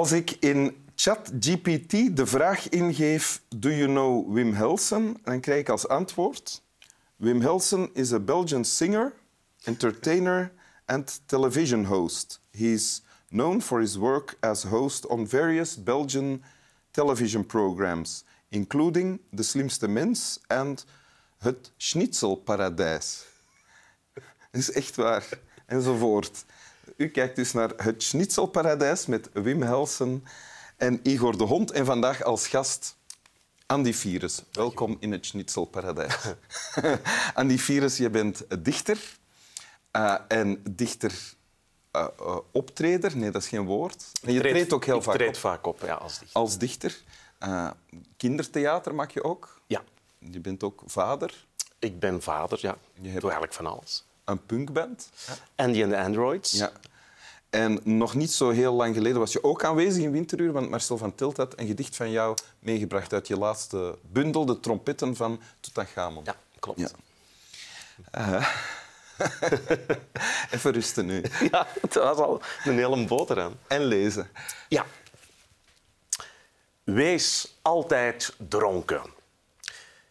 Als ik in ChatGPT de vraag ingeef: Do you know Wim Helsen? Dan krijg ik als antwoord: Wim Helsen is a Belgian singer, entertainer and television host. Is known for his work as host on various Belgian television programs, including De Slimste Mens en Het Schnitzelparadijs. Dat is echt waar. Enzovoort. U kijkt dus naar Het Schnitzelparadijs met Wim Helsen en Igor de Hond. En vandaag als gast Andy Virus. Welkom in het Schnitzelparadijs. Andy Virus, je bent dichter. Uh, en dichter uh, uh, optreder, nee, dat is geen woord. En je treed, treedt ook heel ik vaak treed op. vaak op ja, als dichter. Als dichter. kindertheater maak je ook. Ja, Je bent ook vader. ik ben vader, ja. Je Ik hebt- doe eigenlijk van alles. Een punkband. Andy and the Androids. Ja. En nog niet zo heel lang geleden was je ook aanwezig in Winteruur, want Marcel van Tilt had een gedicht van jou meegebracht uit je laatste bundel, De Trompetten van Tutankhamon. Ja, klopt. Ja. Even rusten nu. Ja, het was al een hele boterham. En lezen. Ja. Wees altijd dronken.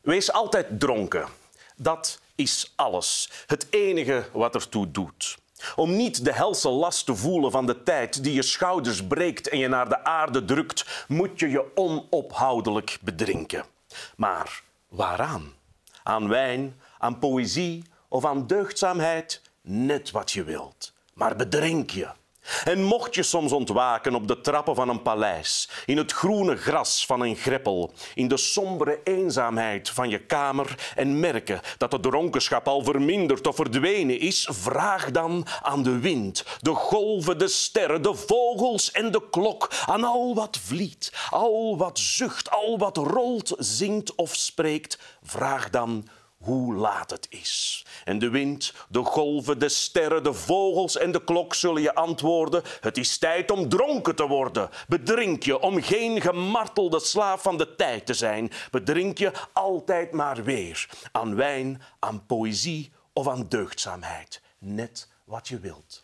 Wees altijd dronken. Dat is alles. Het enige wat ertoe doet. Om niet de helse last te voelen van de tijd die je schouders breekt en je naar de aarde drukt, moet je je onophoudelijk bedrinken. Maar waaraan? Aan wijn, aan poëzie of aan deugdzaamheid? Net wat je wilt. Maar bedrink je. En mocht je soms ontwaken op de trappen van een paleis, in het groene gras van een greppel, in de sombere eenzaamheid van je kamer en merken dat de dronkenschap al verminderd of verdwenen is, vraag dan aan de wind, de golven, de sterren, de vogels en de klok, aan al wat vliet, al wat zucht, al wat rolt, zingt of spreekt, vraag dan hoe laat het is. En de wind, de golven, de sterren, de vogels en de klok zullen je antwoorden: Het is tijd om dronken te worden. Bedrink je om geen gemartelde slaaf van de tijd te zijn. Bedrink je altijd maar weer aan wijn, aan poëzie of aan deugdzaamheid. Net wat je wilt.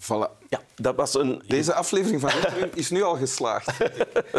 Voilà. Ja, dat was een, Deze aflevering van is nu al geslaagd.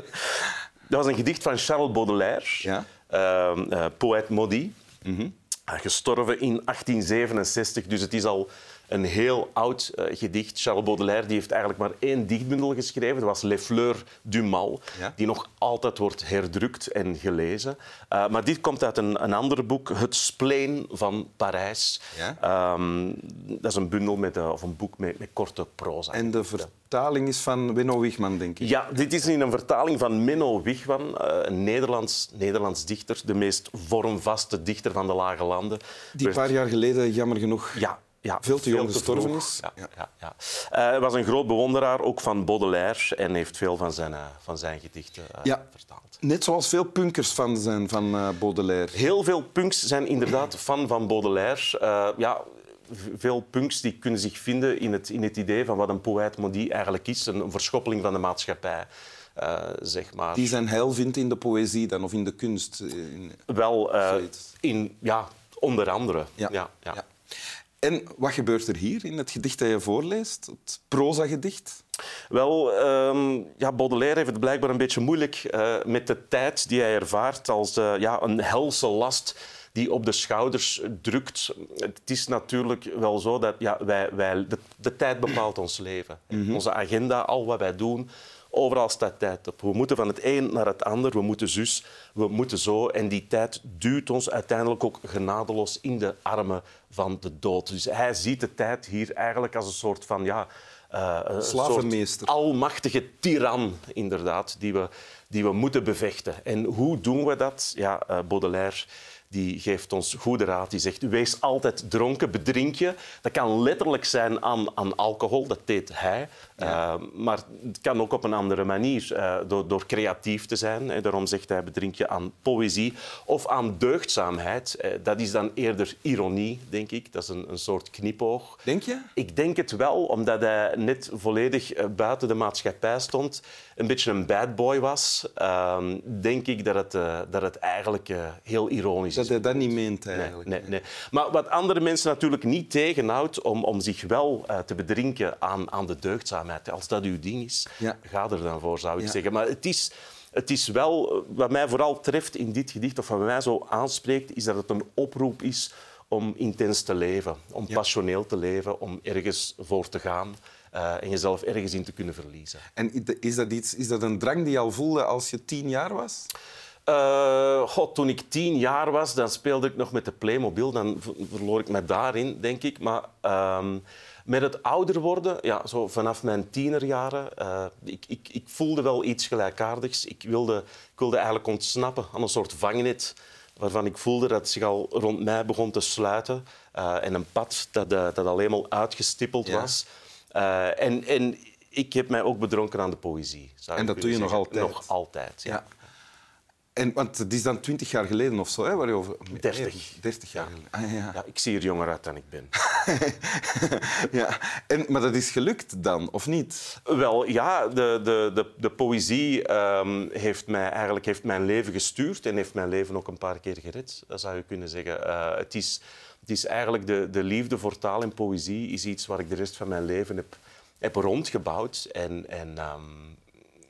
dat was een gedicht van Charles Baudelaire, Ja. Eh, eh, poëet maudit. Eh, Gestorven in 1867, dus het is al een heel oud eh, gedicht. Charles Baudelaire die heeft eigenlijk maar één dichtbundel geschreven. Dat was Les Fleurs du Mal, Ja. die nog altijd wordt herdrukt en gelezen. Eh, maar dit komt uit een, een ander boek, Het Spleen van Parijs. Ja. Ehm, dat is een bundel met, eh, of een boek met, met korte proza. En de vertaling is van Wenno Wiegman, denk ik. Ja, dit is in een vertaling van Menno Wigman, een Nederlands, Nederlands dichter, de meest vormvaste dichter van de Lage Landen. Die een paar jaar geleden, jammer genoeg, ja, ja, veel te jong gestorven is. Ja, Ja. ja. Ja, Eh, was een groot bewonderaar ook van Baudelaire en heeft veel van zijn, eh, van zijn gedichten eh, Ja. vertaald. Net zoals veel punkers fan zijn van Baudelaire. Heel veel punks zijn inderdaad fan van Baudelaire. Ja, veel punks die kunnen zich vinden in het, in het idee van wat een poëet maudit eigenlijk is. Een, verschoppeling van de maatschappij, zeg maar. Die zijn heil vindt in de poëzie dan, of in de kunst. in- Wel, in, ja, onder andere. Ja. Ja, ja. Ja. En wat gebeurt er hier in het gedicht dat je voorleest? Het proza-gedicht? Wel, ehm, ja, Baudelaire heeft het blijkbaar een beetje moeilijk eh, met de tijd die hij ervaart als eh, ja, een helse last die op de schouders drukt. Het is natuurlijk wel zo dat ja, wij, wij, de, de tijd bepaalt ons leven. Onze agenda, al wat wij doen, overal staat tijd op. We moeten van het een naar het ander, we moeten zus, we moeten zo. En die tijd duwt ons uiteindelijk ook genadeloos in de armen van de dood. Dus hij ziet de tijd hier eigenlijk als een soort van... Ja, eh, een Slavenmeester. soort almachtige tiran, inderdaad, die we, die we moeten bevechten. En hoe doen we dat? Ja, eh, Baudelaire die geeft ons goede raad. Die zegt, wees altijd dronken, bedrink je. Dat kan letterlijk zijn aan, aan alcohol, dat deed hij. Eh, maar het kan ook op een andere manier, eh, door, door creatief te zijn. Hè. Daarom zegt hij, bedrink je aan poëzie of aan deugdzaamheid. Eh, dat is dan eerder ironie, denk ik. Dat is een, een soort knipoog. Denk je? Ik denk het wel, omdat hij net volledig buiten de maatschappij stond. Een beetje een bad boy was. Ehm, denk ik dat het, dat het eigenlijk heel ironisch Dat is. hij dat niet meent eigenlijk. nee, nee. Maar wat andere mensen natuurlijk niet tegenhoudt om, om zich wel te bedrinken aan, aan de deugdzaamheid. Als dat uw ding is, Ja. ga er dan voor, zou ik Ja. zeggen. Maar het is, het is wel, eh, wat mij vooral treft in dit gedicht, of wat mij zo aanspreekt, is dat het een oproep is om intens te leven, om passioneel te leven, om ergens voor te gaan eh, en jezelf ergens in te kunnen verliezen. En is dat, iets, is dat een drang die je al voelde als je tien jaar was? Eh, god, toen ik tien jaar was, dan speelde ik nog met de Playmobil. Dan verloor ik me daarin, denk ik. Maar ehm, met het ouder worden, ja, zo vanaf mijn tienerjaren, eh, ik, ik, ik voelde wel iets gelijkaardigs. Ik wilde, ik wilde eigenlijk ontsnappen aan een soort vangnet waarvan ik voelde dat het zich al rond mij begon te sluiten. Eh, en een pad dat, eh, dat alleen maar uitgestippeld Ja. was. En, en ik heb mij ook bedronken aan de poëzie. En dat doe je nog altijd? Nog altijd, ja. Ja. En, want het is dan twintig jaar geleden of zo, hè, waar je over... Dertig. Dertig jaar geleden. Ah, ja. Ja, ik zie er jonger uit dan ik ben. ja. En, maar dat is gelukt dan, of niet? Wel, ja, de, de, de, de poëzie ehm, heeft, mij, eigenlijk heeft mijn leven gestuurd en heeft mijn leven ook een paar keer gered, dat zou je kunnen zeggen. Eh, het, is, het is eigenlijk de, de liefde voor taal en poëzie is iets waar ik de rest van mijn leven heb, heb rondgebouwd. En, en, ehm,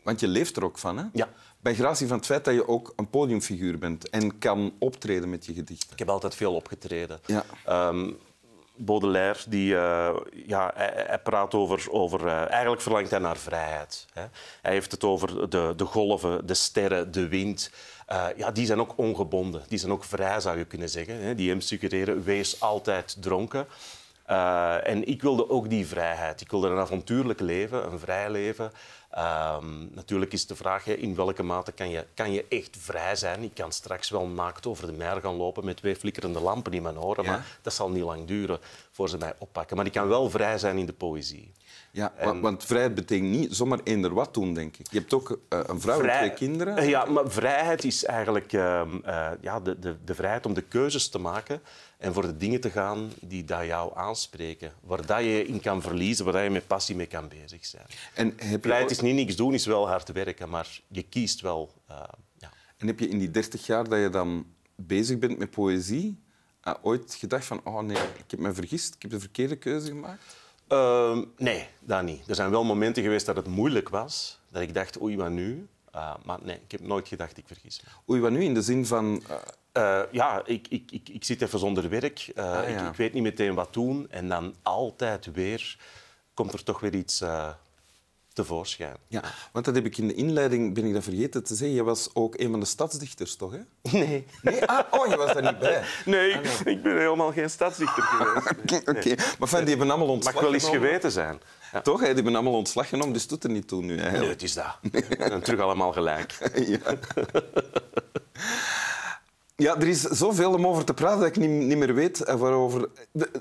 Want je leeft er ook van, hè? Ja. Bij gratie van het feit dat je ook een podiumfiguur bent en kan optreden met je gedichten. ik heb altijd veel opgetreden. Ja. Ehm, Baudelaire die, eh, ja, hij, hij praat over... over eh, eigenlijk verlangt hij naar vrijheid. Hè. Hij heeft het over de, de golven, de sterren, de wind. Eh, ja, die zijn ook ongebonden. Die zijn ook vrij, zou je kunnen zeggen. Hè. Die hem suggereren, wees altijd dronken. En ik wilde ook die vrijheid. Ik wilde een avontuurlijk leven, een vrij leven. Ehm, natuurlijk is de vraag, hè, in welke mate kan je, kan je echt vrij zijn? Ik kan straks wel naakt over de mer gaan lopen met twee flikkerende lampen in mijn oren, Ja. maar dat zal niet lang duren voor ze mij oppakken. Maar ik kan wel vrij zijn in de poëzie. Ja, wa- want vrijheid betekent niet zomaar eender wat doen, denk ik. Je hebt ook eh, een vrouw en twee kinderen. Eh, Ja, maar vrijheid is eigenlijk ehm, eh, ja, de, de, de vrijheid om de keuzes te maken en voor de dingen te gaan die dat jou aanspreken. Waar dat je in kan verliezen, waar dat je met passie mee kan bezig zijn. En heb, je Vrijheid is niet niks doen, is wel hard werken, maar je kiest wel. eh, ja. en heb je in die dertig jaar dat je dan bezig bent met poëzie eh, ooit gedacht van oh nee, ik heb me vergist, ik heb de verkeerde keuze gemaakt? Ehm, nee, dat niet. Er zijn wel momenten geweest dat het moeilijk was, dat ik dacht, oei, wat nu? Eh, maar nee, ik heb nooit gedacht, ik vergis me. Oei, wat nu? In de zin van... ja, ik, ik, ik, ik zit even zonder werk. Ah, ik, ja. ik weet niet meteen wat doen. En dan altijd weer komt er toch weer iets tevoorschijn. ja, want dat heb ik in de inleiding, ben ik dat vergeten te zeggen, je was ook een van de stadsdichters, toch? Hè? Nee. Nee? Ah, oh, je was daar niet bij. Nee, ik ben helemaal geen stadsdichter geweest. Oké. Maar fijn, die hebben allemaal ontslag Mag wel eens genomen. geweten zijn. Ja. Toch? hè? Die hebben allemaal ontslag genomen, dus doet er niet toe nu. Nee, Eigenlijk. het is dat. En terug allemaal gelijk. Ja. ja, er is zoveel om over te praten dat ik niet, niet meer weet eh, waarover... De-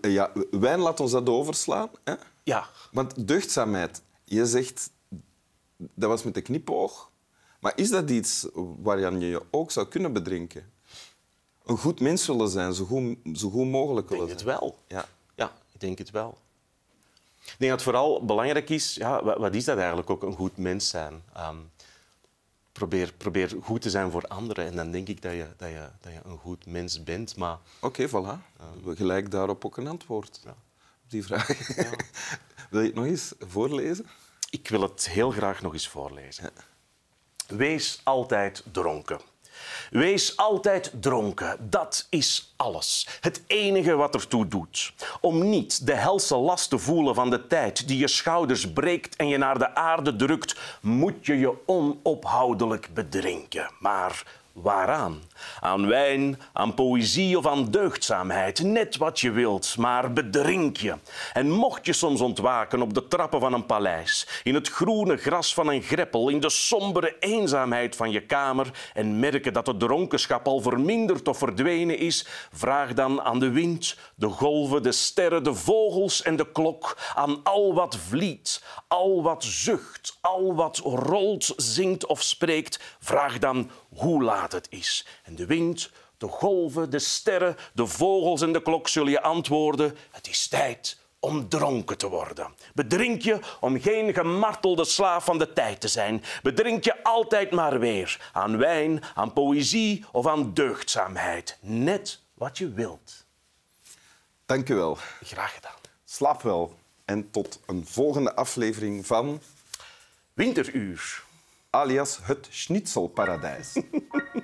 eh, ja, wijn laat ons dat overslaan. Hè? Ja. Want deugdzaamheid, je zegt dat was met de knipoog. Maar is dat iets waaraan je je ook zou kunnen bedrinken? Een goed mens willen zijn, zo goed, zo goed mogelijk Ik willen denk het zijn. wel. Ja. Ja, ik denk het wel. Ik denk dat het vooral belangrijk is, ja, wat, is dat eigenlijk ook, een goed mens zijn? Ehm, probeer, probeer goed te zijn voor anderen en dan denk ik dat je, dat je, dat je een goed mens bent. Maar Oké, voilà. We gelijk daarop ook een antwoord Ja. Die vraag. Wil je het nog eens voorlezen? ik wil het heel graag nog eens voorlezen. Wees altijd dronken. Wees altijd dronken, dat is alles. Het enige wat ertoe doet. Om niet de helse last te voelen van de tijd die je schouders breekt en je naar de aarde drukt, moet je je onophoudelijk bedrinken. Maar waaraan? Aan wijn, aan poëzie of aan deugdzaamheid, net wat je wilt, maar bedrink je. En mocht je soms ontwaken op de trappen van een paleis, in het groene gras van een greppel, in de sombere eenzaamheid van je kamer en merken dat de dronkenschap al verminderd of verdwenen is, vraag dan aan de wind, de golven, de sterren, de vogels en de klok, aan al wat vliet, al wat zucht, al wat rolt, zingt of spreekt, vraag dan hoe laat het is. En de wind, de golven, de sterren, de vogels en de klok zullen je antwoorden: het is tijd om dronken te worden. Bedrink je om geen gemartelde slaaf van de tijd te zijn. Bedrink je altijd maar weer aan wijn, aan poëzie of aan deugdzaamheid. Net wat je wilt. Dank u wel. Graag gedaan. Slaap wel. En tot een volgende aflevering van Winteruur. Alias het Schnitzelparadijs.